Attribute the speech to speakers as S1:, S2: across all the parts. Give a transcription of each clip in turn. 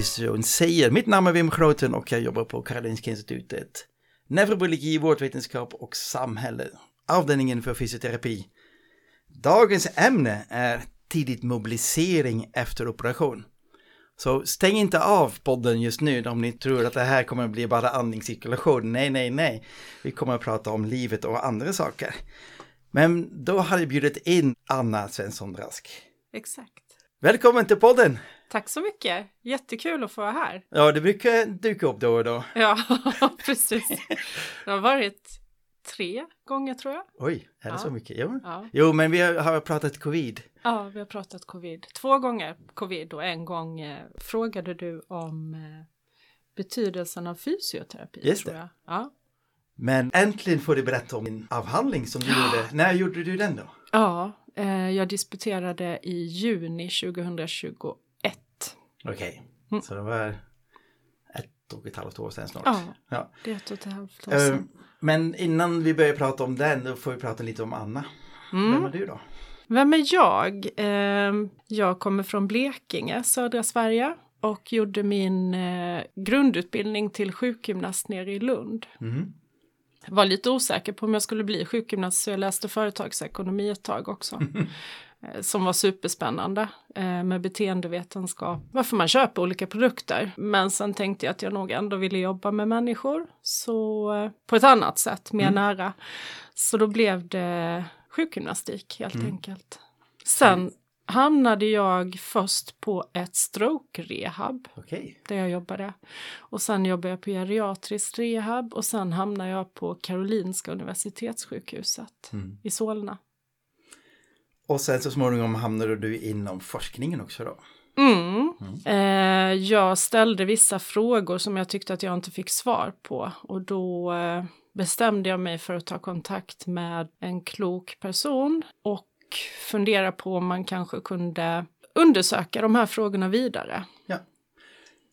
S1: Fysioterapi säger. Mitt namn är Wim Groten och jag jobbar på Karolinska Institutet. Neurobiologi, vårdvetenskap och samhälle. Avdelningen för fysioterapi. Dagens ämne är tidigt mobilisering efter operation. Så stäng inte av podden just nu om ni tror att det här kommer att bli bara andningscirkulation. Nej, nej, nej. Vi kommer att prata om livet och andra saker. Men då har jag bjudit in Anna Svensson Rask.
S2: Exakt.
S1: Välkommen till podden!
S2: Tack så mycket. Jättekul att få vara här.
S1: Ja, det brukar dyka upp då och då.
S2: Ja, precis. Det har varit tre gånger tror jag.
S1: Oj, är det
S2: Ja.
S1: så mycket? Jo.
S2: Ja.
S1: jo, men vi har, pratat covid.
S2: ja, vi har pratat covid. Två gånger covid och en gång eh, frågade du om eh, betydelsen av fysioterapi.
S1: Just det.
S2: Ja.
S1: Men äntligen får du berätta om din avhandling som du gjorde. När gjorde du den då?
S2: Ja, eh, jag disputerade i juni 2021.
S1: Okej,
S2: Mm.
S1: så det var ett och ett halvt år sedan snart.
S2: Ja,
S1: Ja.
S2: det är ett och ett halvt år
S1: Eh,
S2: sedan.
S1: Men innan vi börjar prata om den, då får vi prata lite om Anna.
S2: Mm.
S1: Vem är du då?
S2: Vem är jag? Eh, jag kommer från Blekinge, södra Sverige och gjorde min eh, grundutbildning till sjukgymnast nere i Lund.
S1: Mhm.
S2: Var lite osäker på om jag skulle bli sjukgymnast så jag läste företagsekonomi ett tag också. Eh, Som var superspännande eh, med beteendevetenskap. Varför man köper olika produkter. Men sen tänkte jag att jag nog ändå ville jobba med människor. Så eh, på ett annat sätt, mer nära. Så då blev det sjukgymnastik helt enkelt. Sen hamnade jag först på ett stroke-rehab
S1: Okej,
S2: där jag jobbade. Och sen jobbade jag på geriatrisk rehab och sen hamnade jag på Karolinska universitetssjukhuset
S1: Mm.
S2: i Solna.
S1: Och sen så småningom hamnade du inom forskningen också då?
S2: Mm. Eh, jag ställde vissa frågor som jag tyckte att jag inte fick svar på och då eh, bestämde jag mig för att ta kontakt med en klok person och fundera på om man kanske kunde undersöka de här frågorna vidare.
S1: Ja.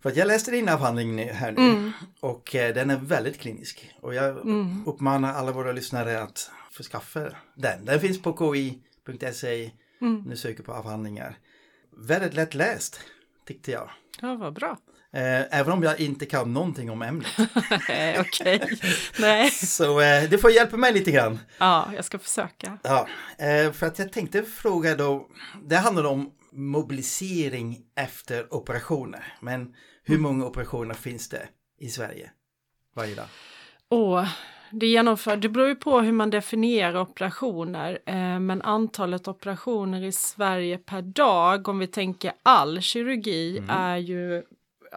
S1: För jag läste din avhandling här nu
S2: Mm.
S1: och eh, den är väldigt klinisk. Och jag uppmanar alla våra lyssnare att förskaffa den. Den finns på ki.se.
S2: Mm.
S1: Nu söker på avhandlingar. Väldigt lätt läst, tyckte jag.
S2: Ja, vad bra.
S1: Eh, även om jag inte kan någonting om ämnet.
S2: Okej, nej.
S1: Så eh, det får hjälpa mig lite grann.
S2: Ja, jag ska försöka.
S1: Ja, eh, för att jag tänkte fråga då, det handlar om mobilisering efter operationer. Men hur många operationer finns det i Sverige varje dag?
S2: Och det, genomför, det beror ju på hur man definierar operationer, eh, men antalet operationer i Sverige per dag, om vi tänker all kirurgi, är ju,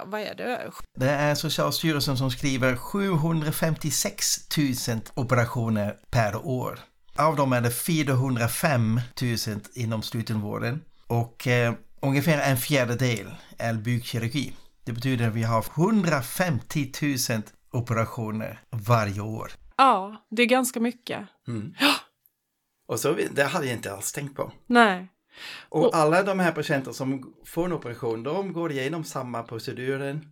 S2: vad är det?
S1: Det är Socialstyrelsen som skriver 756 000 operationer per år. Av dem är det 405 000 inom slutenvården och eh, ungefär en fjärdedel är bukkirurgi. Det betyder att vi har 150 000 operationer varje år.
S2: Ja, det är ganska mycket.
S1: Och så, det hade jag inte alls tänkt på.
S2: Nej.
S1: Och
S2: Och-
S1: alla de här patienter som får en operation, de går igenom samma proceduren.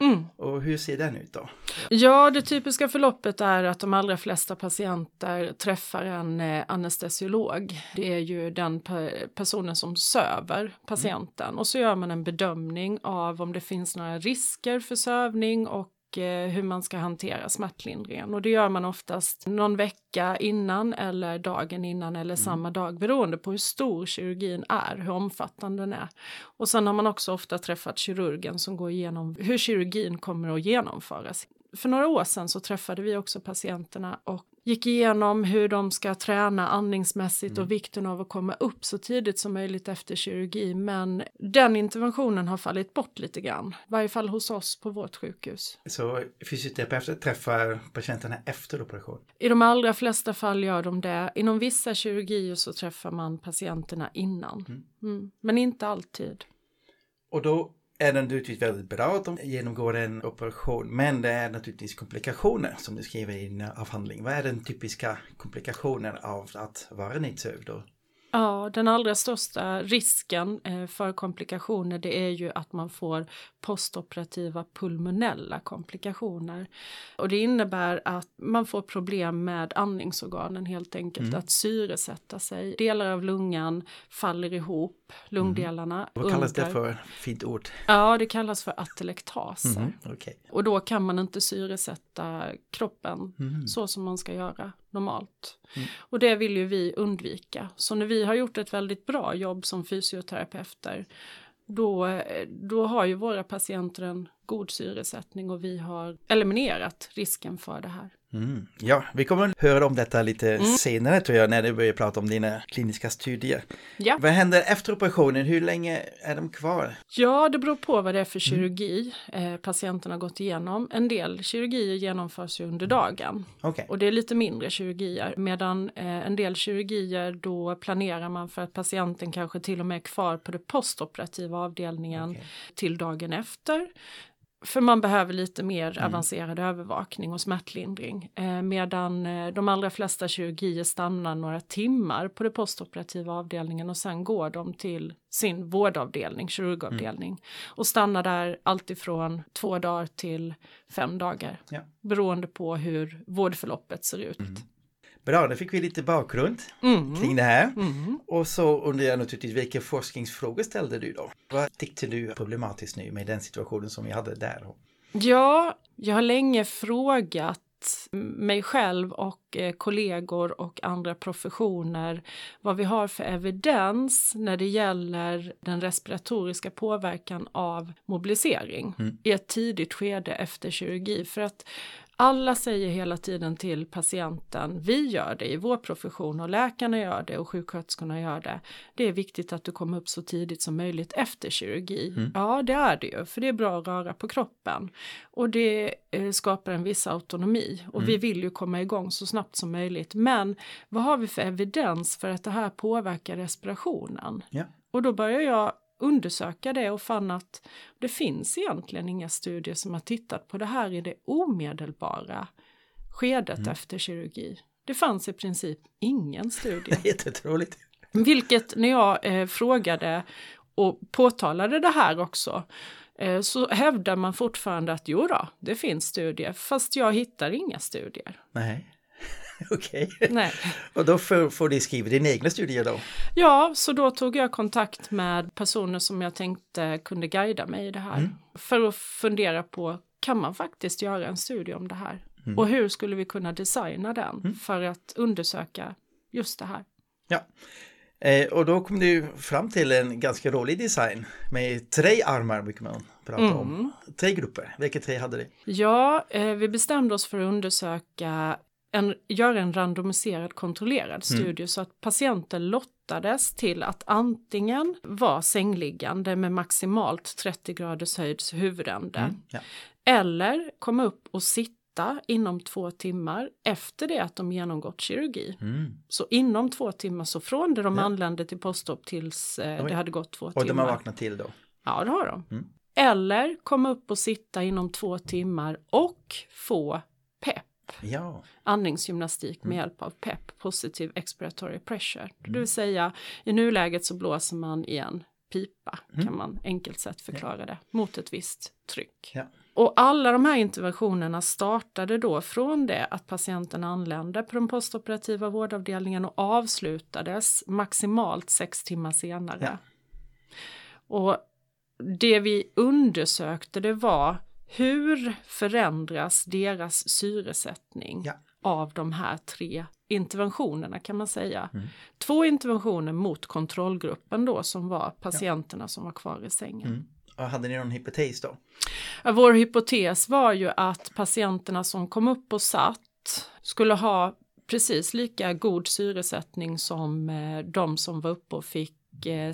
S2: Mm.
S1: Och hur ser den ut då?
S2: Ja, det typiska förloppet är att de allra flesta patienter träffar en eh, anestesiolog. Det är ju den pe- personen som söver patienten och så gör man en bedömning av om det finns några risker för sövning och hur man ska hantera smärtlindringen. Och det gör man oftast någon vecka innan eller dagen innan eller samma dag beroende på hur stor kirurgin är, hur omfattande den är. Och sen har man också ofta träffat kirurgen som går igenom hur kirurgin kommer att genomföras. För några år sedan så träffade vi också patienterna och gick igenom hur de ska träna andningsmässigt och vikten av att komma upp så tidigt som möjligt efter kirurgi. Men den interventionen har fallit bort lite grann, i varje fall hos oss på vårt sjukhus.
S1: Så fysioterapeuter träffar patienterna efter operation.
S2: I de allra flesta fall gör de det. Inom vissa kirurgier så träffar man patienterna innan. Mm. Men inte alltid.
S1: Och då är det naturligtvis väldigt bra att de genomgår en operation. Men det är naturligtvis komplikationer som du skriver i din avhandling. Vad är den typiska komplikationen av att vara nedsövd? Och...
S2: Ja, den allra största risken eh, för komplikationer det är ju att man får postoperativa pulmonella komplikationer. Och det innebär att man får problem med andningsorganen helt enkelt, att syresätta sig. Delar av lungan faller ihop lungdelarna.
S1: Vad kallas det
S2: under-
S1: för? Fint ord.
S2: Ja, det kallas för atelektaser.
S1: Mhm, Okej.
S2: Och då kan man inte syresätta kroppen
S1: Mhm.
S2: så som man ska göra normalt.
S1: Mm.
S2: Och det vill ju vi undvika. Så när vi har gjort ett väldigt bra jobb som fysioterapeuter då, då har ju våra patienter en god syresättning och vi har eliminerat risken för det här.
S1: Mm. Ja, vi kommer att höra om detta lite
S2: Mm.
S1: senare tror jag när du börjar prata om dina kliniska studier.
S2: Ja.
S1: Vad händer efter operationen? Hur länge är de kvar?
S2: Ja, det beror på vad det är för
S1: Mm.
S2: kirurgi eh, patienten har gått igenom. En del kirurgier genomförs ju under dagen
S1: Okej.
S2: och det är lite mindre kirurgier medan eh, en del kirurgier då planerar man för att patienten kanske till och med är kvar på det postoperativa avdelningen
S1: Okej.
S2: till dagen efter. För man behöver lite mer
S1: Mm.
S2: avancerad övervakning och smärtlindring. Eh, medan eh, de allra flesta kirurgier stannar några timmar på det postoperativa avdelningen och sen går de till sin vårdavdelning, kirurgavdelning.
S1: Mm.
S2: Och stannar där alltifrån två dagar till fem dagar.
S1: Ja.
S2: Beroende på hur vårdförloppet ser ut.
S1: Bra, då fick vi lite bakgrund
S2: Mm.
S1: kring det här.
S2: Mm.
S1: Och så undrar jag naturligtvis vilka forskningsfrågor ställde du då? Vad tyckte du är problematiskt nu med den situationen som vi hade där?
S2: Ja, jag har länge frågat mig själv och eh, kollegor och andra professioner vad vi har för evidens när det gäller den respiratoriska påverkan av mobilisering
S1: Mm.
S2: i ett tidigt skede efter kirurgi. För att alla säger hela tiden till patienten, vi gör det i vår profession och läkarna gör det och sjuksköterskorna gör det. Det är viktigt att du kommer upp så tidigt som möjligt efter kirurgi.
S1: Mm.
S2: Ja, det är det ju, för det är bra att röra på kroppen. Och det eh, skapar en viss autonomi och
S1: Mm.
S2: vi vill ju komma igång så snabbt som möjligt. Men vad har vi för evidens för att det här påverkar respirationen?
S1: Ja.
S2: Och då börjar jag undersöka det och fann att det finns egentligen inga studier som har tittat på det här i det omedelbara skedet
S1: Mm.
S2: efter kirurgi. Det fanns i princip ingen studie.
S1: Jättetroligt.
S2: Vilket när jag eh, frågade och påtalade det här också eh, så hävdar man fortfarande att jo då, det finns studier, fast jag hittar inga studier.
S1: Nej. Okej.
S2: Nej.
S1: Och då får, får du skriva dina egna studier då?
S2: Ja, så då tog jag kontakt med personer som jag tänkte kunde guida mig i det här.
S1: Mm.
S2: För att fundera på, kan man faktiskt göra en studie om det här?
S1: Mm.
S2: Och hur skulle vi kunna designa den för att undersöka just det här?
S1: Ja. Eh, och då kom du fram till en ganska rolig design med tre armar, brukar man prata
S2: Mm.
S1: om. Tre grupper. Vilka tre hade du?
S2: Ja, eh, vi bestämde oss för att undersöka, en, göra en randomiserad kontrollerad
S1: Mm.
S2: studie så att patienter lottades till att antingen vara sängliggande med maximalt 30 graders höjds huvudände
S1: Mm. Ja.
S2: eller komma upp och sitta inom två timmar efter det att de genomgått kirurgi.
S1: Mm.
S2: Så inom två timmar, så från det de
S1: Ja.
S2: anlände till postop tills eh, det hade gått två
S1: Och de
S2: timmar.
S1: har vaknat till då?
S2: Ja, det har de.
S1: Mm.
S2: Eller komma upp och sitta inom två timmar och få PEP,
S1: Ja.
S2: andningsgymnastik med
S1: Mm.
S2: hjälp av PEP, positive expiratory pressure. Det vill säga, i nuläget så blåser man i en pipa,
S1: Mm.
S2: kan man enkelt sett förklara det, mot ett visst tryck.
S1: Ja.
S2: Och alla de här interventionerna startade då från det att patienten anlände på den postoperativa vårdavdelningen och avslutades maximalt sex timmar senare.
S1: Ja.
S2: Och det vi undersökte det var hur förändras deras syresättning
S1: Ja.
S2: av de här tre interventionerna kan man säga.
S1: Mm.
S2: Två interventioner mot kontrollgruppen då som var patienterna som var kvar i sängen.
S1: Mm. Och hade ni någon hypotes då?
S2: Ja, Vår hypotes var ju att patienterna som kom upp och satt skulle ha precis lika god syresättning som eh, de som var uppe och fick eh,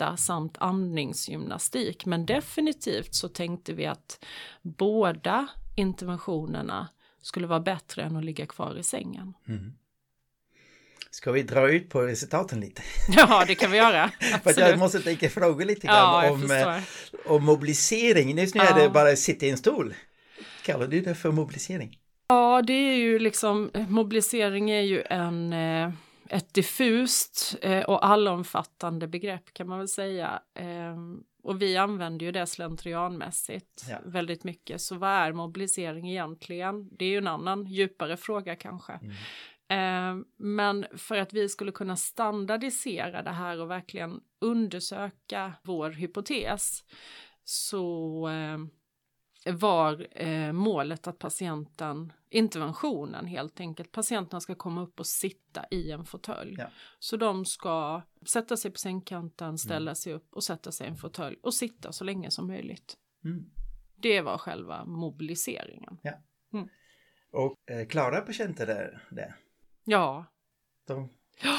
S2: sitta samt andningsgymnastik. Men definitivt så tänkte vi att båda interventionerna skulle vara bättre än att ligga kvar i sängen.
S1: Mm. Ska vi dra ut på resultaten lite?
S2: Ja, det kan vi göra.
S1: För jag måste tänka fråga lite grann
S2: Ja,
S1: om, eh, om mobilisering. Just nu är
S2: Ja.
S1: det bara att sitta i en stol. Kallar du det för mobilisering?
S2: Ja, det är ju liksom, mobilisering är ju en, eh, ett diffust eh, och allomfattande begrepp kan man väl säga. Ehm, Och vi använder ju det slentrianmässigt
S1: Ja.
S2: väldigt mycket. Så vad är mobilisering egentligen? Det är ju en annan djupare fråga kanske.
S1: Mm.
S2: Eh, men för att vi skulle kunna standardisera det här och verkligen undersöka vår hypotes så eh, var eh, målet att patienten, interventionen helt enkelt, patienterna ska komma upp och sitta i en fåtölj.
S1: Ja.
S2: Så de ska sätta sig på sängkanten, ställa sig upp och sätta sig i en fåtölj och sitta så länge som möjligt.
S1: Mm.
S2: Det var själva mobiliseringen.
S1: Och eh, klarar patienter det? det?
S2: Ja,
S1: De,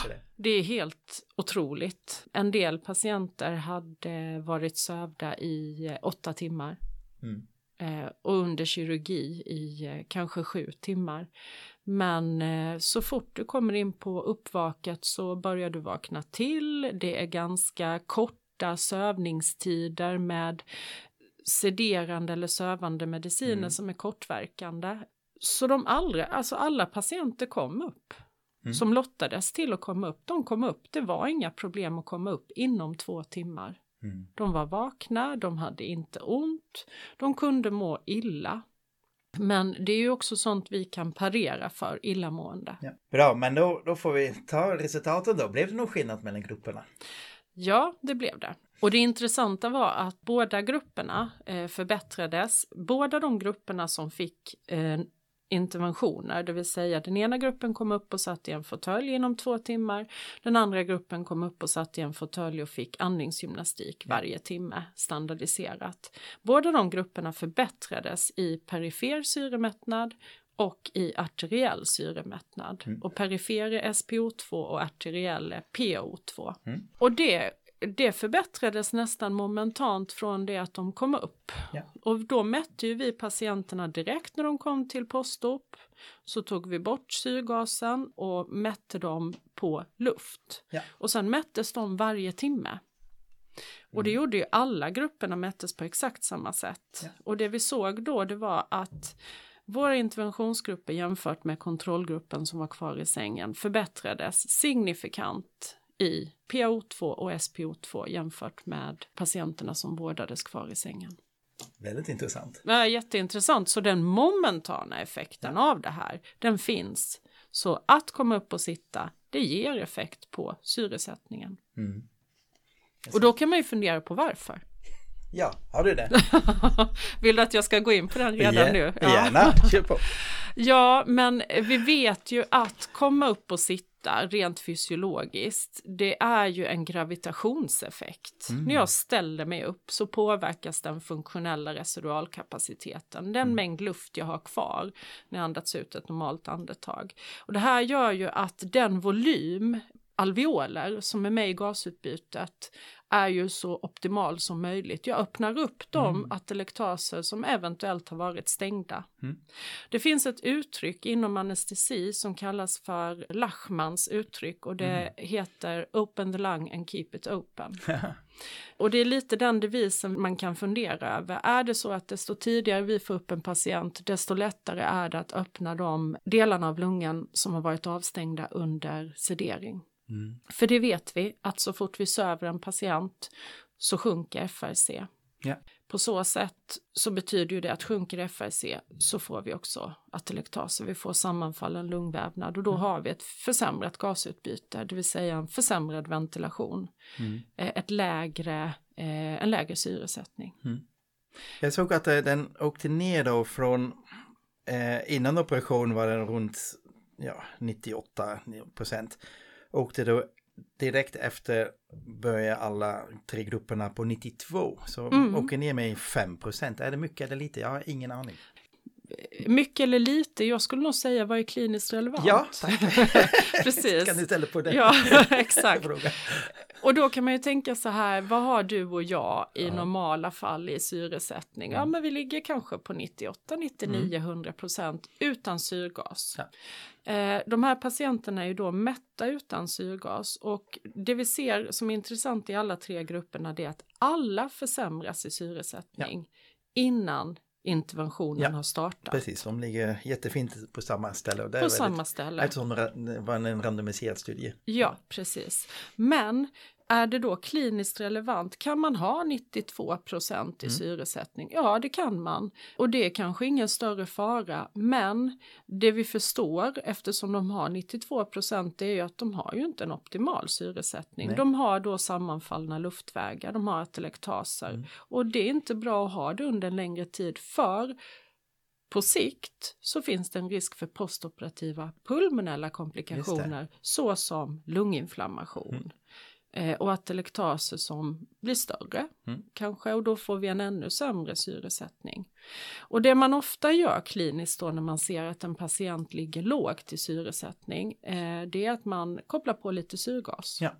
S1: så det.
S2: det är helt otroligt. En del patienter hade varit sövda i eh, åtta timmar.
S1: Mm.
S2: Eh, och under kirurgi i eh, kanske sju timmar. Men eh, så fort du kommer in på uppvaket så börjar du vakna till. Det är ganska korta sövningstider med sederande eller sövande mediciner
S1: Mm.
S2: som är kortverkande. Så de allra, alltså alla patienter kom upp.
S1: Mm.
S2: Som lottades till att komma upp, de kom upp. Det var inga problem att komma upp inom två timmar.
S1: Mm.
S2: De var vakna, de hade inte ont, de kunde må illa. Men det är ju också sånt vi kan parera för illamående.
S1: Ja. Bra, men då, då får vi ta resultaten då. Blev det någon skillnad mellan grupperna?
S2: Ja, det blev det. Och det intressanta var att båda grupperna eh, förbättrades. Båda de grupperna som fick eh, interventioner, det vill säga den ena gruppen kom upp och satt i en fåtölj inom två timmar. Den andra gruppen kom upp och satt i en fåtölj och fick andningsgymnastik varje timme standardiserat. Båda de grupperna förbättrades i perifer syremättnad och i arteriell syremättnad. Och perifer är SPO2 och arteriell är PO2.
S1: Mm.
S2: Och det, det förbättrades nästan momentant från det att de kom upp.
S1: Ja.
S2: Och då mätte ju vi patienterna direkt när de kom till postop. Så tog vi bort syrgasen och mätte dem på luft.
S1: Ja.
S2: Och sen mättes de varje timme. Och det gjorde ju alla grupperna mättes på exakt samma sätt.
S1: Ja.
S2: Och det vi såg då det var att våra interventionsgrupper jämfört med kontrollgruppen som var kvar i sängen förbättrades signifikant i PO2 och SPO2 jämfört med patienterna som vårdades kvar i sängen.
S1: Väldigt intressant.
S2: Är jätteintressant, så den momentana effekten av det här, den finns. Så att komma upp och sitta, det ger effekt på syresättningen.
S1: Mm.
S2: Och då kan man ju fundera på varför.
S1: Ja, har du det?
S2: Vill du att jag ska gå in på den redan
S1: Gär-
S2: nu?
S1: Gärna, kör på.
S2: Ja, men vi vet ju att komma upp och sitta rent fysiologiskt, det är ju en gravitationseffekt. När jag ställer mig upp så påverkas den funktionella residualkapaciteten, den mängd luft jag har kvar när jag andats ut ett normalt andetag. Och det här gör ju att den volym alveoler som är med i gasutbytet är ju så optimal som möjligt. Jag öppnar upp de atelektaser som eventuellt har varit stängda. Det finns ett uttryck inom anestesi som kallas för Lachmans uttryck och det heter open the lung and keep it open. Och det är lite den devisen man kan fundera över. Är det så att desto tidigare vi får upp en patient, desto lättare är det att öppna de delarna av lungan som har varit avstängda under sedering.
S1: Mm.
S2: För det vet vi att så fort vi söver en patient så sjunker FRC.
S1: Ja.
S2: På så sätt så betyder ju det att sjunker FRC så får vi också atelektaser, vi får sammanfallen lungvävnad och då har vi ett försämrat gasutbyte, det vill säga en försämrad ventilation,
S1: Mm.
S2: eh, ett lägre, eh, en lägre syresättning.
S1: Jag såg att eh, den åkte ner då från, eh, innan operation var den runt ja, 98 procent. Åkte då direkt efter börjar alla tre grupperna på 92. Så
S2: Mm.
S1: åker ner med 5 procent. Är det mycket eller lite? Jag har ingen aning.
S2: Mycket eller lite, jag skulle nog säga vad är kliniskt relevant?
S1: Ja, tack.
S2: Precis.
S1: Kan du ställa på den
S2: Ja, exakt. Och då kan man ju tänka så här, vad har du och jag i normala fall i syresättning? Ja, men vi ligger kanske på 98, 99, 100 procent utan syrgas.
S1: Ja.
S2: Eh, de här patienterna är ju då mätta utan syrgas och det vi ser som är intressant i alla tre grupperna det är att alla försämras i syresättning innan interventionen
S1: Ja,
S2: har startat.
S1: Precis, de ligger jättefint på samma ställe. Och det är
S2: På
S1: väldigt-
S2: samma ställe.
S1: Eftersom det var en randomiserad studie.
S2: Ja, precis. Men är det då kliniskt relevant? Kan man ha 92 procent i
S1: Mm.
S2: syresättning? Ja, det kan man. Och det är kanske ingen större fara, men det vi förstår eftersom de har 92 procent är ju att de har ju inte en optimal syresättning.
S1: Nej.
S2: De har då sammanfallna luftvägar, de har atelektaser
S1: Mm.
S2: och det är inte bra att ha det under en längre tid för på sikt så finns det en risk för postoperativa pulmonella komplikationer såsom lunginflammation.
S1: Mm.
S2: Eh, och atelektaser som blir större
S1: Mm.
S2: kanske och då får vi en ännu sämre syresättning. Och det man ofta gör kliniskt då när man ser att en patient ligger lågt i syresättning eh, det är att man kopplar på lite syrgas.
S1: Ja.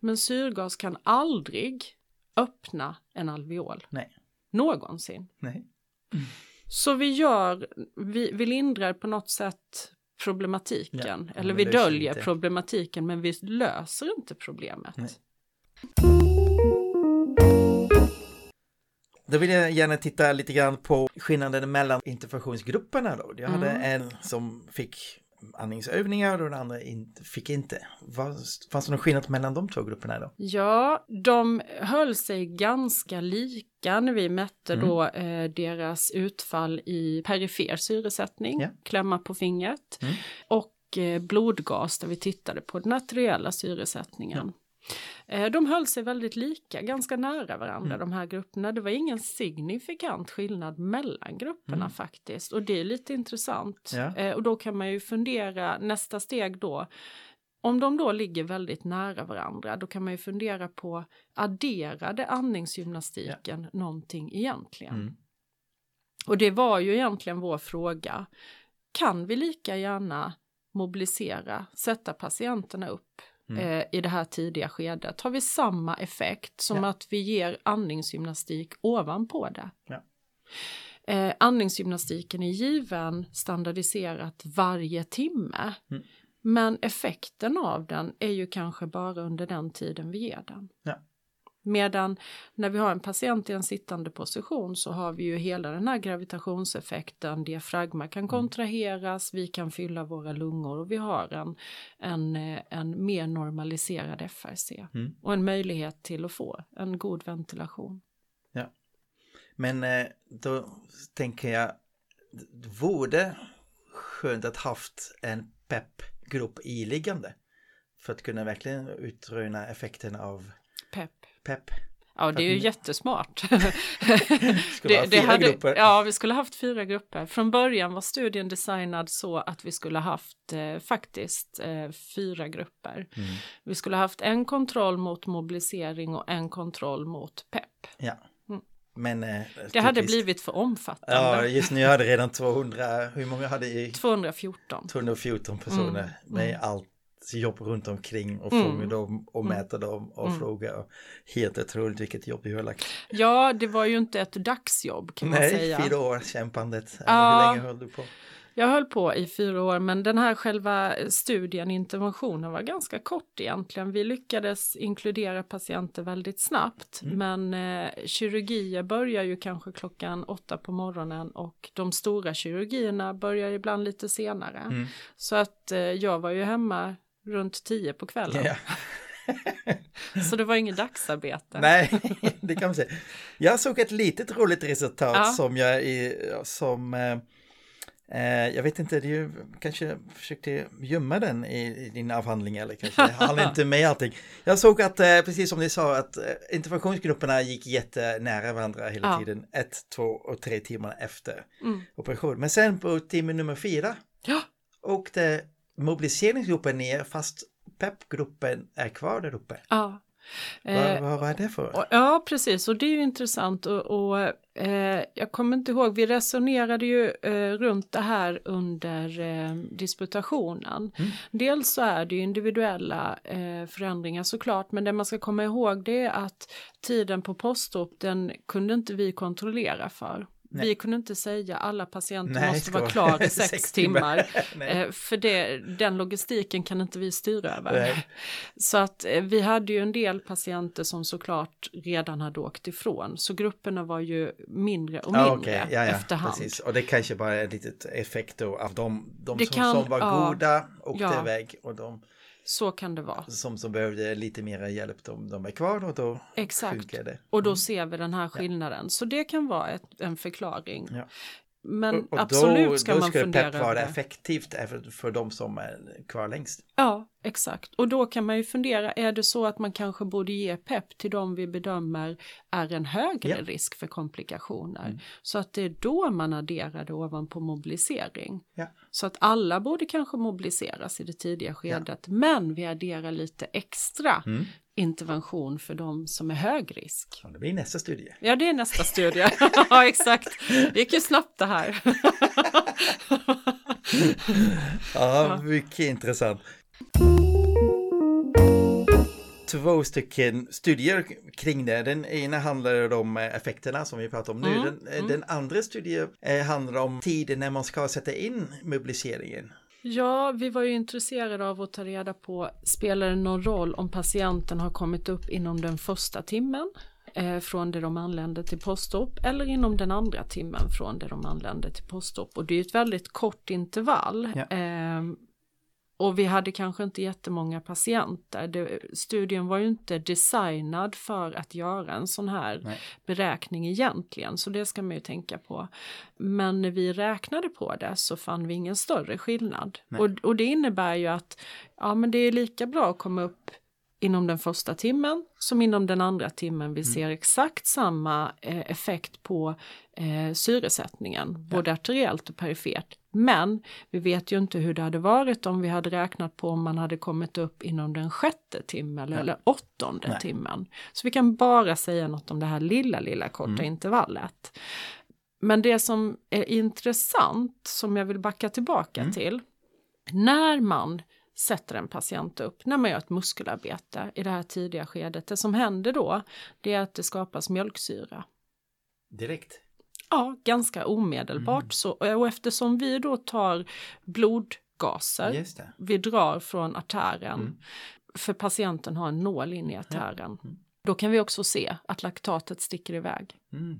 S2: Men syrgas kan aldrig öppna en alveol.
S1: Nej.
S2: Någonsin.
S1: Nej.
S2: Så vi gör, vi, vi lindrar på något sätt problematiken.
S1: Ja,
S2: eller
S1: vi
S2: döljer
S1: inte.
S2: problematiken men vi löser inte problemet.
S1: Nej. Då vill jag gärna titta lite grann på skillnaden mellan interventionsgrupperna då. Jag hade
S2: Mm.
S1: en som fick andningsövningar och den andra inte, fick inte. Vad, fanns det någon skillnad mellan de två grupperna då?
S2: Ja, de höll sig ganska lika när vi mätte
S1: Mm.
S2: då eh, deras utfall i perifer syresättning,
S1: Ja.
S2: klämma på fingret,
S1: Mm.
S2: och eh, blodgas där vi tittade på den arteriella syresättningen. Eh, De höll sig väldigt lika, ganska nära varandra
S1: Mm.
S2: de här grupperna. Det var ingen signifikant skillnad mellan grupperna
S1: Mm.
S2: faktiskt och det är lite intressant.
S1: Ja.
S2: Eh, Och då kan man ju fundera nästa steg då. Om de då ligger väldigt nära varandra då kan man ju fundera på adderade andningsgymnastiken någonting egentligen?
S1: Mm.
S2: Och det var ju egentligen vår fråga. Kan vi lika gärna mobilisera, sätta patienterna upp
S1: Mm.
S2: eh, i det här tidiga skedet? Har vi samma effekt som
S1: Ja.
S2: att vi ger andningsgymnastik ovanpå det?
S1: Ja.
S2: Eh, andningsgymnastiken är given standardiserat varje timme.
S1: Mm.
S2: Men effekten av den är ju kanske bara under den tiden vi ger den.
S1: Ja.
S2: Medan när vi har en patient i en sittande position så har vi ju hela den här gravitationseffekten, diafragma
S1: Mm.
S2: kan kontraheras, vi kan fylla våra lungor och vi har en, en, en mer normaliserad FRC
S1: Mm.
S2: och en möjlighet till att få en god ventilation.
S1: Men eh, då tänker jag, vore skönt att haft en PEP-grupp iliggande för att kunna verkligen utröna effekten av
S2: Pepp.
S1: PEP.
S2: Ja, det är ju jättesmart.
S1: Skulle ha fyra grupper.
S2: Ja, vi skulle haft fyra grupper. Från början var studien designad så att vi skulle haft eh, faktiskt eh, fyra grupper.
S1: Mm.
S2: Vi skulle haft en kontroll mot mobilisering och en kontroll mot PEP.
S1: Ja.
S2: Mm.
S1: Men eh,
S2: Det hade blivit för
S1: Ja,
S2: omfattande.
S1: just nu hade redan 200, hur många hade i
S2: 214.
S1: 214 personer
S2: Mm,
S1: med
S2: mm.
S1: allt jobb runt omkring och
S2: Mm.
S1: fånga dem och
S2: Mm.
S1: mäta dem och
S2: Mm.
S1: fråga. Helt otroligt vilket jobb du har lagt.
S2: Ja, det var ju inte ett dagsjobb kan man
S1: Nej,
S2: säga.
S1: fyra år kämpandet.
S2: Ja.
S1: Hur länge höll du på?
S2: Jag höll på i fyra år men den här själva studien, interventionen var ganska kort egentligen. Vi lyckades inkludera patienter väldigt snabbt
S1: Mm.
S2: men eh, kirurgier börjar ju kanske klockan åtta på morgonen och de stora kirurgierna börjar ibland lite senare.
S1: Mm.
S2: Så att eh, jag var ju hemma runt tio på kvällen.
S1: Ja.
S2: Så det var inget dagsarbete.
S1: Nej, det kan man säga. Jag såg ett litet roligt resultat
S2: Ja.
S1: som jag i, som eh, eh, jag vet inte, du kanske försökte gömma den i, i din avhandling eller kanske hann inte med allting. Jag såg att, eh, precis som ni sa, att eh, interventionsgrupperna gick jättenära varandra hela
S2: Ja.
S1: tiden, ett, två och tre timmar efter
S2: Mm.
S1: operation. Men sen på timme nummer fyra
S2: Ja.
S1: åkte mobiliseringsgruppen ner fast PEP-gruppen är kvar där uppe.
S2: Ja.
S1: Vad,
S2: Eh,
S1: vad, vad är det för?
S2: Ja, precis. Och det är ju intressant. Och, och eh, jag kommer inte ihåg, vi resonerade ju eh, runt det här under eh, disputationen.
S1: Mm.
S2: Dels så är det ju individuella eh, förändringar såklart, men det man ska komma ihåg det är att tiden på postop, den kunde inte vi kontrollera för.
S1: Nej.
S2: Vi kunde inte säga alla patienter
S1: Nej,
S2: måste vara klar i
S1: sex
S2: sex
S1: timmar.
S2: timmar. Eh, för det, den logistiken kan inte vi styra över.
S1: Nej.
S2: Så att eh, vi hade ju en del patienter som såklart redan hade åkt ifrån. Så grupperna var ju mindre och mindre
S1: Ja, okej. ja, ja,
S2: efterhand.
S1: Precis. Och det kanske bara är ett litet effekt då av de, de som,
S2: kan-
S1: som var
S2: ja,
S1: goda åkte
S2: ja.
S1: iväg och de
S2: Så kan det vara.
S1: Som, som behövde lite mer hjälp, de, de är kvar och då
S2: Exakt.
S1: funkar det.
S2: Och då
S1: Mm.
S2: ser vi den här skillnaden. Så det kan vara ett, en förklaring.
S1: Ja.
S2: Men
S1: Och- och
S2: absolut
S1: då,
S2: ska
S1: då
S2: man fundera
S1: PEP
S2: över
S1: vara
S2: det.
S1: effektivt även för de som är kvar längst.
S2: Ja, exakt. Och då kan man ju fundera, är det så att man kanske borde ge pepp till de vi bedömer är en högre
S1: Ja.
S2: risk för komplikationer?
S1: Mm.
S2: Så att det är då man adderar det ovanpå mobilisering.
S1: Ja.
S2: Så att alla borde kanske mobiliseras i det tidiga skedet, men vi adderar lite extra
S1: Mm.
S2: Intervention för de som är hög risk.
S1: Ja, det blir nästa studie.
S2: Ja, det är nästa studie. ja, exakt. Det gick ju snabbt det här.
S1: Ja, mycket intressant. Två stycken studier kring det. Den ena handlar om eh, effekterna som vi pratar om nu.
S2: Mm,
S1: Den, eh,
S2: mm.
S1: den andra studien eh, handlar om tiden när man ska sätta in mobiliseringen.
S2: Ja, vi var ju intresserade av att ta reda på, spelar det någon roll om patienten har kommit upp inom den första timmen eh, från det de anlände till postop eller inom den andra timmen från det de anlände till postop. Och det är ju ett väldigt kort intervall.
S1: Ja.
S2: Eh, och vi hade kanske inte jättemånga patienter. Det, studien var ju inte designad för att göra en sån här
S1: Nej.
S2: beräkning egentligen, så det ska man ju tänka på. Men när vi räknade på det så fann vi ingen större skillnad. Och, och det innebär ju att ja, men det är lika bra att komma upp inom den första timmen som inom den andra timmen. Vi ser exakt samma eh, effekt på eh, syresättningen, både arteriellt och perifert. Men vi vet ju inte hur det hade varit om vi hade räknat på om man hade kommit upp inom den sjätte timmen eller, eller åttonde
S1: Nej.
S2: timmen. Så vi kan bara säga något om det här lilla, lilla korta
S1: Mm.
S2: intervallet. Men det som är intressant, som jag vill backa tillbaka
S1: Mm.
S2: till, när man sätter en patient upp, när man gör ett muskelarbete i det här tidiga skedet, det som händer då, det är att det skapas mjölksyra.
S1: Direkt.
S2: Ja, ganska omedelbart.
S1: Mm.
S2: Så, och eftersom vi då tar blodgaser, vi drar från artären,
S1: Mm.
S2: för patienten har en nål in i artären,
S1: Mm.
S2: då kan vi också se att laktatet sticker iväg.
S1: Mm.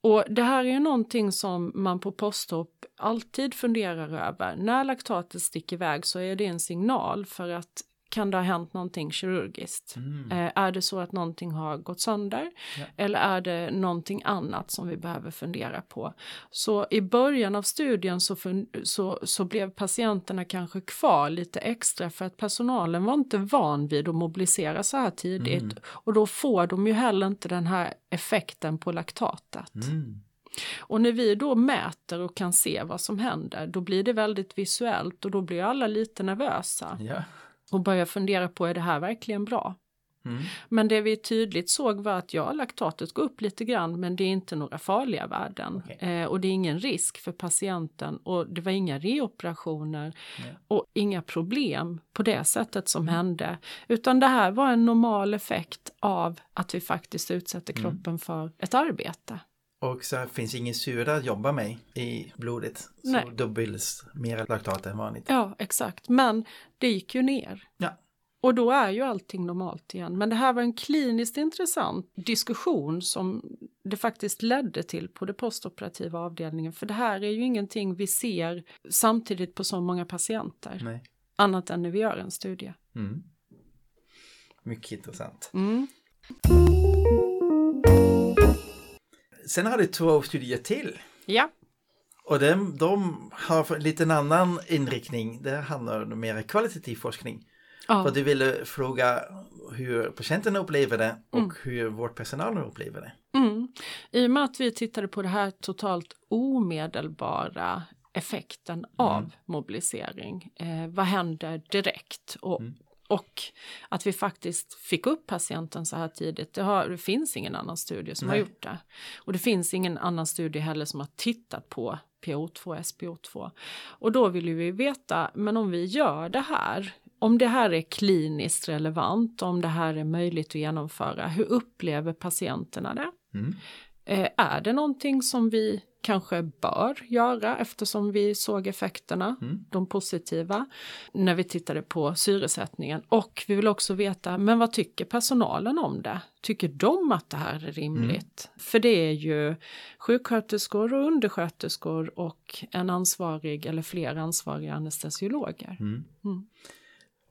S2: Och det här är ju någonting som man på postop alltid funderar över. När laktatet sticker iväg så är det en signal för att kan det ha hänt någonting kirurgiskt?
S1: Mm.
S2: Eh, är det så att någonting har gått sönder?
S1: Ja.
S2: Eller är det någonting annat som vi behöver fundera på? Så i början av studien så, så, så blev patienterna kanske kvar lite extra för att personalen var inte van vid att mobilisera så här tidigt.
S1: Mm.
S2: Och då får de ju heller inte den här effekten på laktatet.
S1: Mm.
S2: Och när vi då mäter och kan se vad som händer, då blir det väldigt visuellt och då blir alla lite nervösa
S1: Ja.
S2: Och börjar fundera på är det här verkligen bra?
S1: Mm.
S2: Men det vi tydligt såg var att ja, laktatet går upp lite grann men det är inte några farliga värden
S1: Okej.
S2: eh, och det är ingen risk för patienten och det var inga reoperationer
S1: Nej.
S2: och inga problem på det sättet som hände utan det här var en normal effekt av att vi faktiskt utsätter
S1: Mm.
S2: kroppen för ett arbete.
S1: Och så finns ingen syra att jobba med i blodet. Så
S2: Nej.
S1: då bildas mer laktat än vanligt.
S2: Ja, exakt. Men det gick ju ner.
S1: Ja.
S2: Och då är ju allting normalt igen. Men det här var en kliniskt intressant diskussion som det faktiskt ledde till på det postoperativa avdelningen. För det här är ju ingenting vi ser samtidigt på så många patienter.
S1: Nej.
S2: Annat än när vi gör en studie.
S1: Mm. Mycket intressant.
S2: Mm.
S1: Sen har du två studier till.
S2: Ja.
S1: Och de, de har lite en annan inriktning. Det handlar om mer kvalitativ forskning.
S2: ja.
S1: För du ville fråga hur patienterna upplever det och
S2: Mm.
S1: hur vårdpersonalen upplever det.
S2: Mm. I och med att vi tittade på det här totalt omedelbara effekten av mobilisering. Eh, vad händer direkt? Och,
S1: Mm.
S2: Och att vi faktiskt fick upp patienten så här tidigt. Det, har, det finns ingen annan studie som har
S1: Nej.
S2: gjort det. Och det finns ingen annan studie heller som har tittat på PO2 och SPO2. Och då vill vi veta, men om vi gör det här, om det här är kliniskt relevant, om det här är möjligt att genomföra, hur upplever patienterna det?
S1: Mm.
S2: Eh, är det någonting som vi kanske bör göra eftersom vi såg effekterna,
S1: Mm.
S2: de positiva, när vi tittade på syresättningen. Och vi vill också veta, men vad tycker personalen om det? Tycker de att det här är rimligt? För det är ju sjuksköterskor och undersköterskor och en ansvarig eller fler ansvariga anestesiologer.
S1: Mm.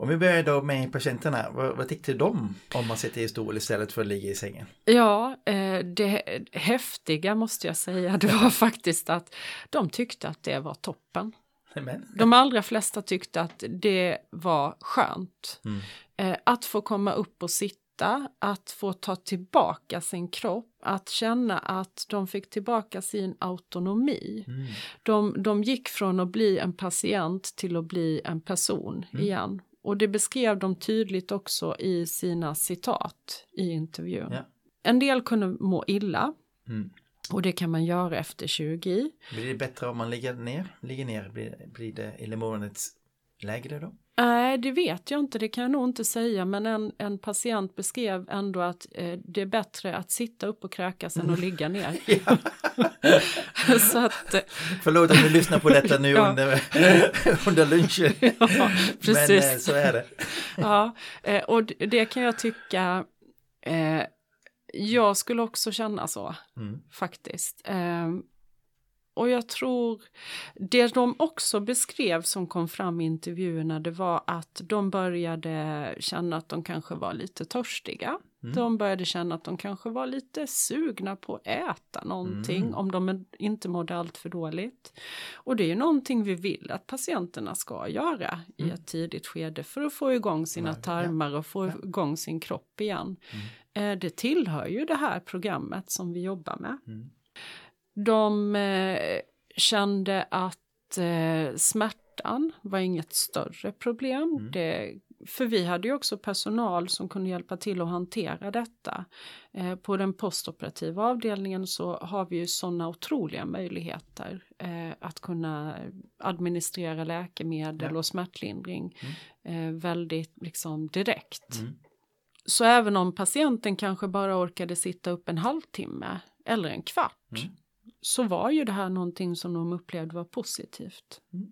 S1: Om vi börjar då med patienterna, vad, vad tyckte de om man sitter i stol istället för att ligga i sängen?
S2: Ja, eh, det häftiga måste jag säga, det var faktiskt att de tyckte att det var toppen.
S1: Men.
S2: De allra flesta tyckte att det var skönt.
S1: Mm.
S2: Eh, att få komma upp och sitta, att få ta tillbaka sin kropp, att känna att de fick tillbaka sin autonomi.
S1: Mm.
S2: De, de gick från att bli en patient till att bli en person
S1: Mm.
S2: igen. Och det beskrev de tydligt också i sina citat i intervjun.
S1: Ja.
S2: En del kunde må illa
S1: Mm.
S2: och det kan man göra efter 20.
S1: Blir det bättre om man ligger ner? Ligger ner, blir, blir det illamåendet lägre då?
S2: Nej, det vet jag inte, det kan jag nog inte säga, men en, en patient beskrev ändå att eh, det är bättre att sitta upp och kräkas än att ligga ner. Så att, eh,
S1: Förlåt om du lyssnar på detta nu
S2: Ja.
S1: under, under lunchen.
S2: ja,
S1: Men
S2: precis.
S1: eh, så är det.
S2: Ja, eh, och det- kan jag tycka, eh, jag skulle också känna så
S1: Mm.
S2: faktiskt. Och jag tror, det de också beskrev som kom fram i intervjuerna det var att de började känna att de kanske var lite törstiga.
S1: Mm.
S2: De började känna att de kanske var lite sugna på att äta någonting
S1: Mm.
S2: om de inte mådde allt för dåligt. Och det är ju någonting vi vill att patienterna ska göra i
S1: Mm.
S2: ett tidigt skede för att få igång sina tarmar och få igång sin kropp igen.
S1: Mm.
S2: Eh, det tillhör ju det här programmet som vi jobbar med.
S1: Mm.
S2: De eh, kände att eh, smärtan var inget större problem.
S1: Mm.
S2: Det, för vi hade ju också personal som kunde hjälpa till att hantera detta. Eh, på den postoperativa avdelningen så har vi ju sådana otroliga möjligheter eh, att kunna administrera läkemedel
S1: Ja.
S2: och smärtlindring eh, väldigt liksom direkt.
S1: Mm.
S2: Så även om patienten kanske bara orkade sitta upp en halvtimme eller en kvart
S1: Mm.
S2: Så var ju det här någonting som de upplevde var positivt.
S1: Mm.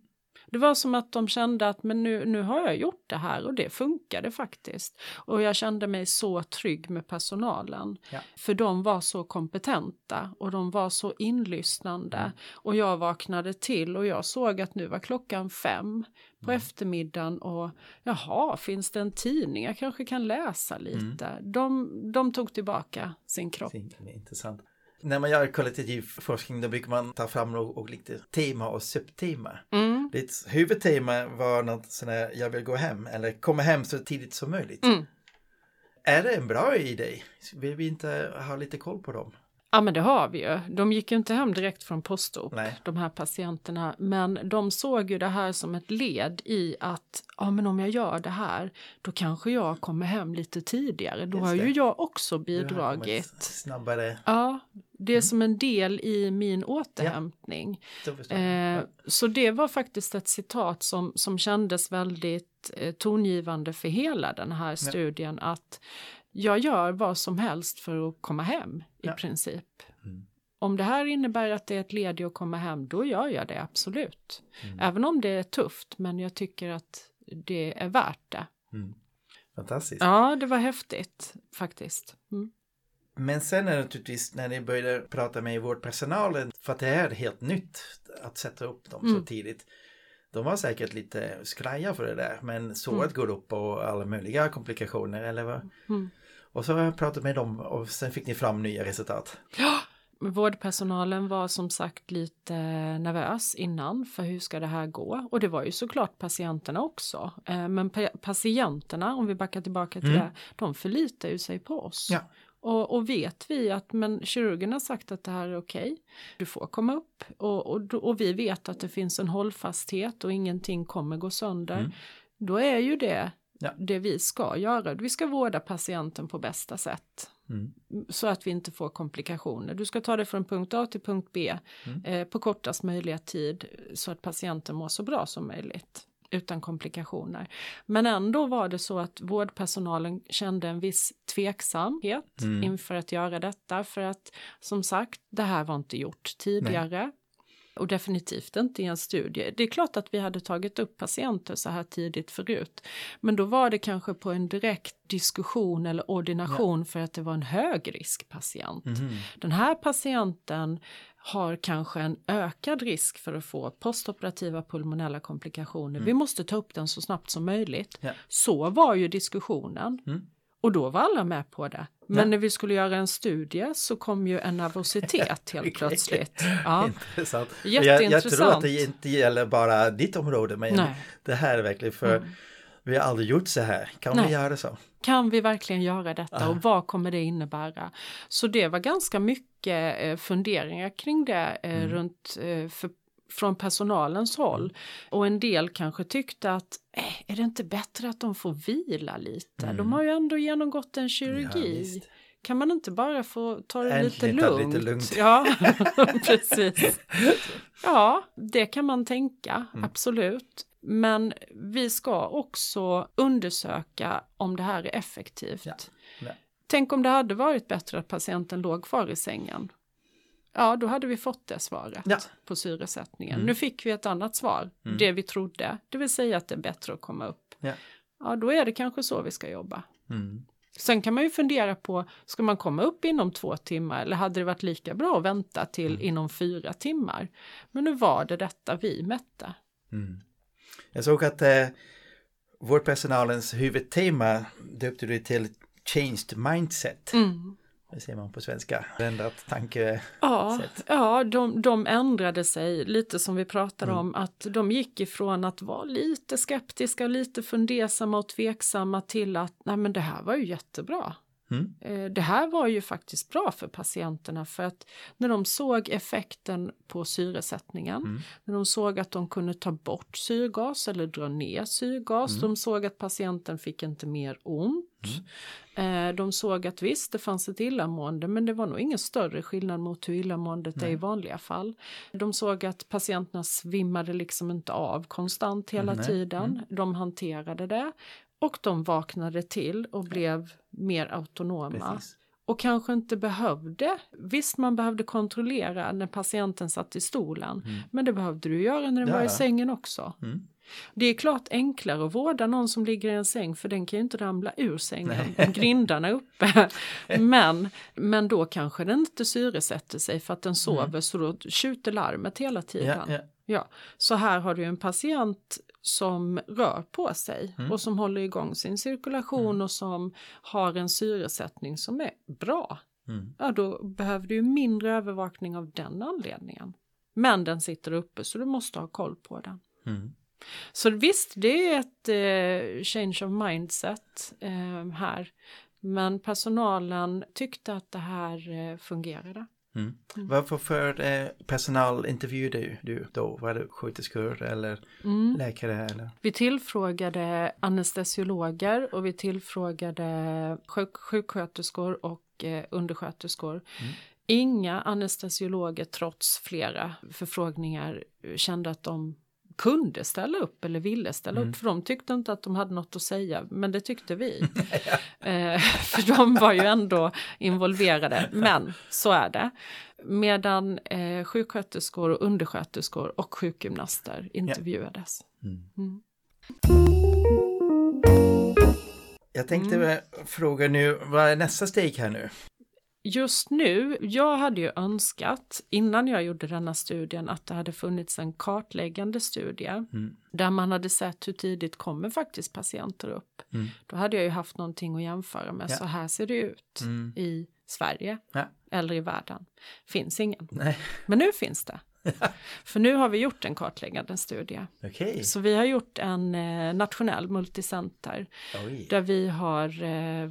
S2: Det var som att de kände att men nu, nu har jag gjort det här och det funkade faktiskt. Och jag kände mig så trygg med personalen.
S1: Ja.
S2: För de var så kompetenta och de var så inlyssnande.
S1: Mm.
S2: Och jag vaknade till och jag såg att nu var klockan fem på
S1: Mm.
S2: eftermiddagen och jaha, finns det en tidning? Jag kanske kan läsa lite. De, de tog tillbaka sin kropp.
S1: Intressant. När man gör kvalitativ forskning då brukar man ta fram och, och lite tema och subtema.
S2: Mm.
S1: Ditt huvudtema var något sån här, jag vill gå hem eller komma hem så tidigt som möjligt.
S2: Mm.
S1: Är det en bra idé? Vill vi inte ha lite koll på dem?
S2: Ja men det har vi ju. De gick ju inte hem direkt från postop,
S1: Nej.
S2: de här patienterna. Men de såg ju det här som ett led i att ja men om jag gör det här då kanske jag kommer hem lite tidigare. Då har ju jag också bidragit.
S1: Snabbare.
S2: Ja, det är
S1: Mm.
S2: som en del i min återhämtning. Eh,
S1: Ja.
S2: så det var faktiskt ett citat som, som kändes väldigt eh, tongivande för hela den här studien att jag gör vad som helst för att komma hem i
S1: Ja.
S2: princip.
S1: Mm.
S2: Om det här innebär att det är ett led i att komma hem, då gör jag det absolut.
S1: Mm.
S2: Även om det är tufft, men jag tycker att det är värt det.
S1: Mm. Fantastiskt.
S2: Ja, det var häftigt faktiskt. Mm.
S1: Men sen är det naturligtvis när ni började prata med vårdpersonalen, för att det är helt nytt att sätta upp dem så
S2: Mm.
S1: tidigt. De var säkert lite skraja för det där, men såret
S2: Mm.
S1: går upp och alla möjliga komplikationer eller vad?
S2: Mm.
S1: Och så har jag pratat med dem och sen fick ni fram nya resultat.
S2: Vårdpersonalen var som sagt lite nervös innan för hur ska det här gå? Och det var ju såklart patienterna också. Eh, Men pa- patienterna, om vi backar tillbaka till
S1: Mm.
S2: det, de förlitar ju sig på oss.
S1: Ja.
S2: Och, och vet vi att men kirurgen har sagt att det här är okej, du får komma upp och, och, och vi vet att det finns en hållfasthet och ingenting kommer gå sönder.
S1: Mm.
S2: Då är ju det
S1: Ja.
S2: det vi ska göra. Vi ska vårda patienten på bästa sätt
S1: Mm.
S2: så att vi inte får komplikationer. Du ska ta det från punkt A till punkt B
S1: Mm.
S2: eh, på kortast möjliga tid så att patienten mår så bra som möjligt utan komplikationer. Men ändå var det så att vårdpersonalen kände en viss tveksamhet
S1: Mm.
S2: inför att göra detta för att som sagt, det här var inte gjort tidigare. Och definitivt inte i en studie. Det är klart att vi hade tagit upp patienter så här tidigt förut, men då var det kanske på en direkt diskussion eller ordination ja. för att det var en högriskpatient. Mm. Den här patienten har kanske en ökad risk för att få postoperativa pulmonella komplikationer. Mm. Vi måste ta upp den så snabbt som möjligt. Ja. Så var ju diskussionen. Mm. Och då var alla med på det. Men ja. när vi skulle göra en studie så kom ju en nervositet helt plötsligt. Ja.
S1: Intressant. Jätteintressant. Jag, jag tror att det inte gäller bara ditt område, men Nej. det här är verkligen för mm. vi har aldrig gjort så här. Kan Nej. vi göra så?
S2: Kan vi verkligen göra detta Aha. och vad kommer det innebära? Så det var ganska mycket eh, funderingar kring det eh, mm. runt eh, för från personalens håll. Mm. Och en del kanske tyckte att eh, är det inte bättre att de får vila lite? Mm. De har ju ändå genomgått en kirurgi. Ja, kan man inte bara få ta det lite lugnt? lite lugnt? Ja, precis. Ja, det kan man tänka, mm. absolut. Men vi ska också undersöka om det här är effektivt. Ja. Ja. Tänk om det hade varit bättre att patienten låg kvar i sängen. Ja, då hade vi fått det svaret ja. på syresättningen. Mm. Nu fick vi ett annat svar, mm. det vi trodde, det vill säga att det är bättre att komma upp. Ja, ja då är det kanske så vi ska jobba. Mm. Sen kan man ju fundera på, ska man komma upp inom två timmar eller hade det varit lika bra att vänta till mm. inom fyra timmar? Men nu var det detta vi mätte.
S1: Mm. Jag såg att eh, vårdpersonalens huvudtema döpte du till Changed Mindset. Mm. Det ser man på svenska, ändrat tankesätt.
S2: Ja, ja de, de ändrade sig lite som vi pratade mm. om, att de gick ifrån att vara lite skeptiska, lite fundersamma och tveksamma till att nej men det här var ju jättebra. Mm. Eh, det här var ju faktiskt bra för patienterna för att när de såg effekten på syresättningen, mm. när de såg att de kunde ta bort syrgas eller dra ner syrgas, mm. de såg att patienten fick inte mer ont. Mm. Eh, de såg att visst, det fanns ett illamående men det var nog ingen större skillnad mot hur illamåendet Nej. är i vanliga fall. De såg att patienterna svimmade liksom inte av konstant hela Nej. tiden. Mm. De hanterade det och de vaknade till och blev mer autonoma. Precis. Och kanske inte behövde, visst man behövde kontrollera när patienten satt i stolen, mm. men det behövde du göra när den ja. var i sängen också. Mm. Det är klart enklare att vårda någon som ligger i en säng för den kan ju inte ramla ur sängen, grindarna är uppe. men, men då kanske den inte syresätter sig för att den sover mm. så då tjuter larmet hela tiden. Ja, ja. ja, Så här har du en patient som rör på sig mm. och som håller igång sin cirkulation mm. och som har en syresättning som är bra. Mm. Ja, då behöver du mindre övervakning av den anledningen. Men den sitter uppe så du måste ha koll på den. Mm. Så visst, det är ett eh, change of mindset eh, här. Men personalen tyckte att det här eh, fungerade.
S1: Mm. Mm. Varför för eh, personal intervjuade du då? Var det sköterskor eller mm. läkare? Eller?
S2: Vi tillfrågade anestesiologer och vi tillfrågade sjuk sjuksköterskor och eh, undersköterskor. Mm. Inga anestesiologer trots flera förfrågningar kände att de kunde ställa upp eller ville ställa mm. upp för de tyckte inte att de hade något att säga men det tyckte vi. eh, för de var ju ändå involverade men så är det. Medan eh, sjuksköterskor och undersköterskor och sjukgymnaster intervjuades. Mm. Mm.
S1: Jag tänkte mm. fråga nu, vad är nästa steg här nu?
S2: Just nu, jag hade ju önskat innan jag gjorde denna studien att det hade funnits en kartläggande studie mm. där man hade sett hur tidigt kommer faktiskt patienter upp. Mm. Då hade jag ju haft någonting att jämföra med. Ja. Så här ser det ut mm. i Sverige ja. eller i världen. Finns ingen. Nej. Men nu finns det. För nu har vi gjort en kartläggande studie. Okay. Så vi har gjort en eh, nationell multicenter Oj. där vi har eh,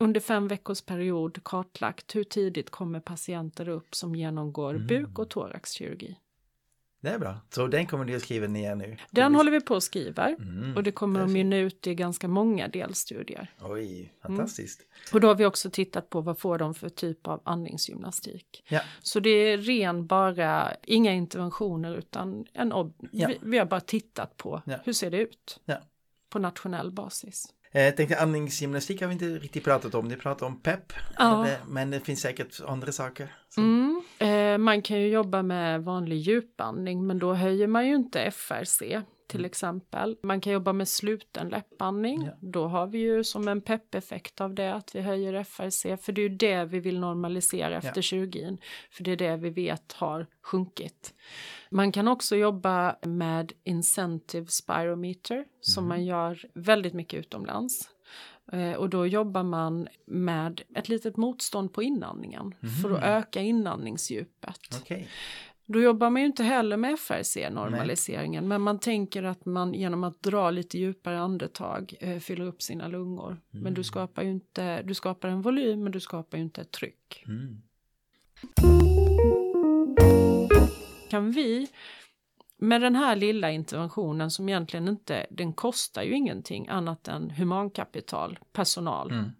S2: under fem veckors period kartlagt hur tidigt kommer patienter upp som genomgår mm. buk och thoraxkirurgi.
S1: Det är bra. Så den kommer du att skriva ner nu?
S2: Den håller vi på att skriva mm, och det kommer att mynna ut i ganska många delstudier.
S1: Oj, fantastiskt. Mm.
S2: Och då har vi också tittat på vad får de för typ av andningsgymnastik. Ja. Så det är ren bara, inga interventioner utan en ob- ja. vi, vi, har bara tittat på ja. hur ser det ut på nationell basis.
S1: Jag eh, tänkte andningsgymnastik har vi inte riktigt pratat om. Ni pratar om pepp. Ja. Men det finns säkert andra saker.
S2: Mm. Eh, man kan ju jobba med vanlig djupandning men då höjer man ju inte FRC till exempel. Man kan jobba med sluten läppandning.
S1: Ja.
S2: Då har vi ju som en peppeffekt av det att vi höjer FRC för det är ju det vi vill normalisera efter
S1: Ja.
S2: 20 för det är det vi vet har sjunkit. Man kan också jobba med incentive spirometer som man gör väldigt mycket utomlands. Eh, Och då jobbar man med ett litet motstånd på inandningen för att öka inandningsdjupet.
S1: Okej.
S2: Då jobbar man ju inte heller med FRC-normaliseringen men man tänker att man genom att dra lite djupare andetag eh, fyller upp sina lungor. Men du skapar ju inte, du skapar en volym men du skapar ju inte ett tryck.
S1: Mm.
S2: Kan vi med den här lilla interventionen som egentligen inte, den kostar ju ingenting annat än humankapital, personal.
S1: Mm.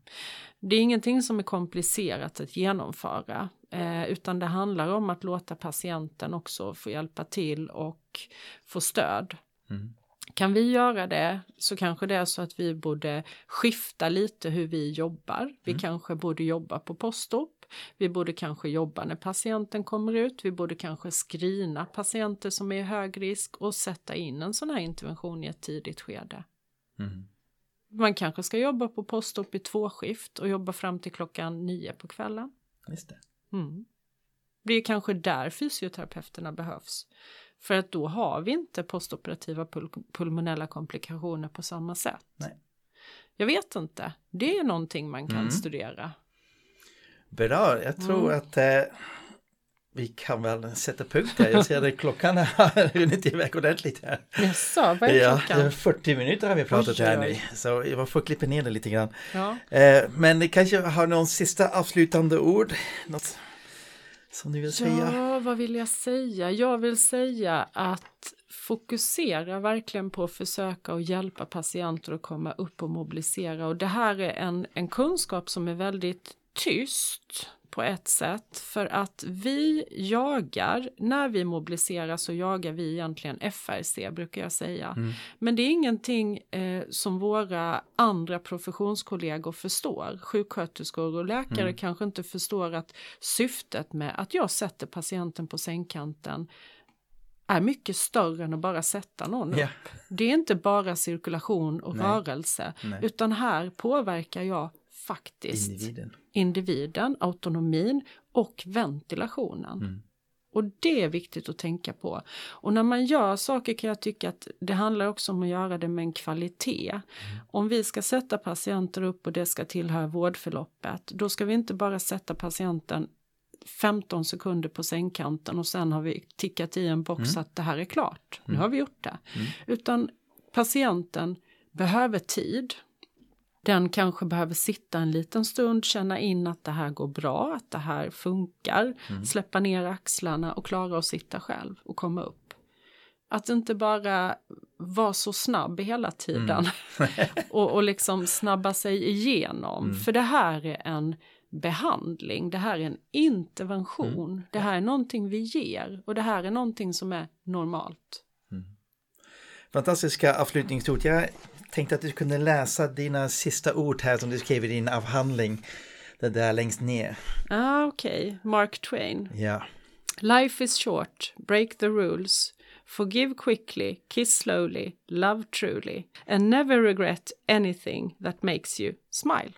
S2: Det är ingenting som är komplicerat att genomföra eh, utan det handlar om att låta patienten också få hjälpa till och få stöd.
S1: Mm.
S2: Kan vi göra det så kanske det är så att vi borde skifta lite hur vi jobbar. Vi kanske borde jobba på postop. Vi borde kanske jobba när patienten kommer ut. Vi borde kanske screena patienter som är i hög risk och sätta in en sån här intervention i ett tidigt skede.
S1: Mm.
S2: Man kanske ska jobba på postop i två skift och jobba fram till klockan nio på kvällen.
S1: Just det.
S2: Mm. Det är kanske där fysioterapeuterna behövs. För att då har vi inte postoperativa pul- pulmonella komplikationer på samma sätt.
S1: Nej.
S2: Jag vet inte. Det är någonting man kan
S1: Mm.
S2: studera.
S1: Bra, jag tror
S2: Mm.
S1: att eh, vi kan väl sätta punkt där. Jag ser att klockan har runnit iväg ordentligt här.
S2: Jaså, vad är
S1: Ja,
S2: klockan?
S1: 40 minuter har vi pratat
S2: Oj,
S1: här nu. Så jag får klippa ner det lite grann.
S2: Ja.
S1: Eh, men ni kanske har någon sista avslutande ord? Något som ni vill säga?
S2: Ja, vad vill jag säga? Jag vill säga att fokusera verkligen på att försöka och hjälpa patienter att komma upp och mobilisera. Och det här är en, en kunskap som är väldigt tyst på ett sätt för att vi jagar, när vi mobiliserar så jagar vi egentligen FRC brukar jag säga. Men det är ingenting eh, som våra andra professionskollegor förstår. Sjuksköterskor och läkare kanske inte förstår att syftet med att jag sätter patienten på sängkanten är mycket större än att bara sätta någon upp. Det är inte bara cirkulation och
S1: Nej.
S2: rörelse
S1: Nej.
S2: utan här påverkar jag faktiskt
S1: Individen.
S2: individen, autonomin och ventilationen.
S1: Mm.
S2: Och det är viktigt att tänka på. Och när man gör saker kan jag tycka att det handlar också om att göra det med en kvalitet. Om vi ska sätta patienter upp och det ska tillhöra vårdförloppet, då ska vi inte bara sätta patienten 15 sekunder på sängkanten och sen har vi tickat i en box att det här är klart. Nu har vi gjort det. Utan patienten behöver tid. Den kanske behöver sitta en liten stund, känna in att det här går bra, att det här funkar, släppa ner axlarna och klara att sitta själv och komma upp. Att inte bara vara så snabb hela tiden och, och liksom snabba sig igenom. För det här är en behandling, det här är en intervention, det här är någonting vi ger och det här är någonting som är normalt.
S1: Fantastiska avslutningsord. Jag tänkte att du kunde läsa dina sista ord här som du skrev i din avhandling. Det där längst ner.
S2: Ah, Okej, Mark Twain.
S1: Ja.
S2: Life is short, break the rules. Forgive quickly, kiss slowly, love truly, and never regret anything that makes you smile.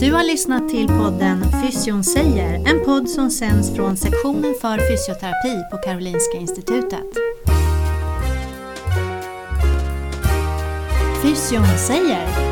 S3: Du har lyssnat till podden Fysion säger, en podd som sänds från sektionen för fysioterapi på Karolinska Institutet. Fysion säger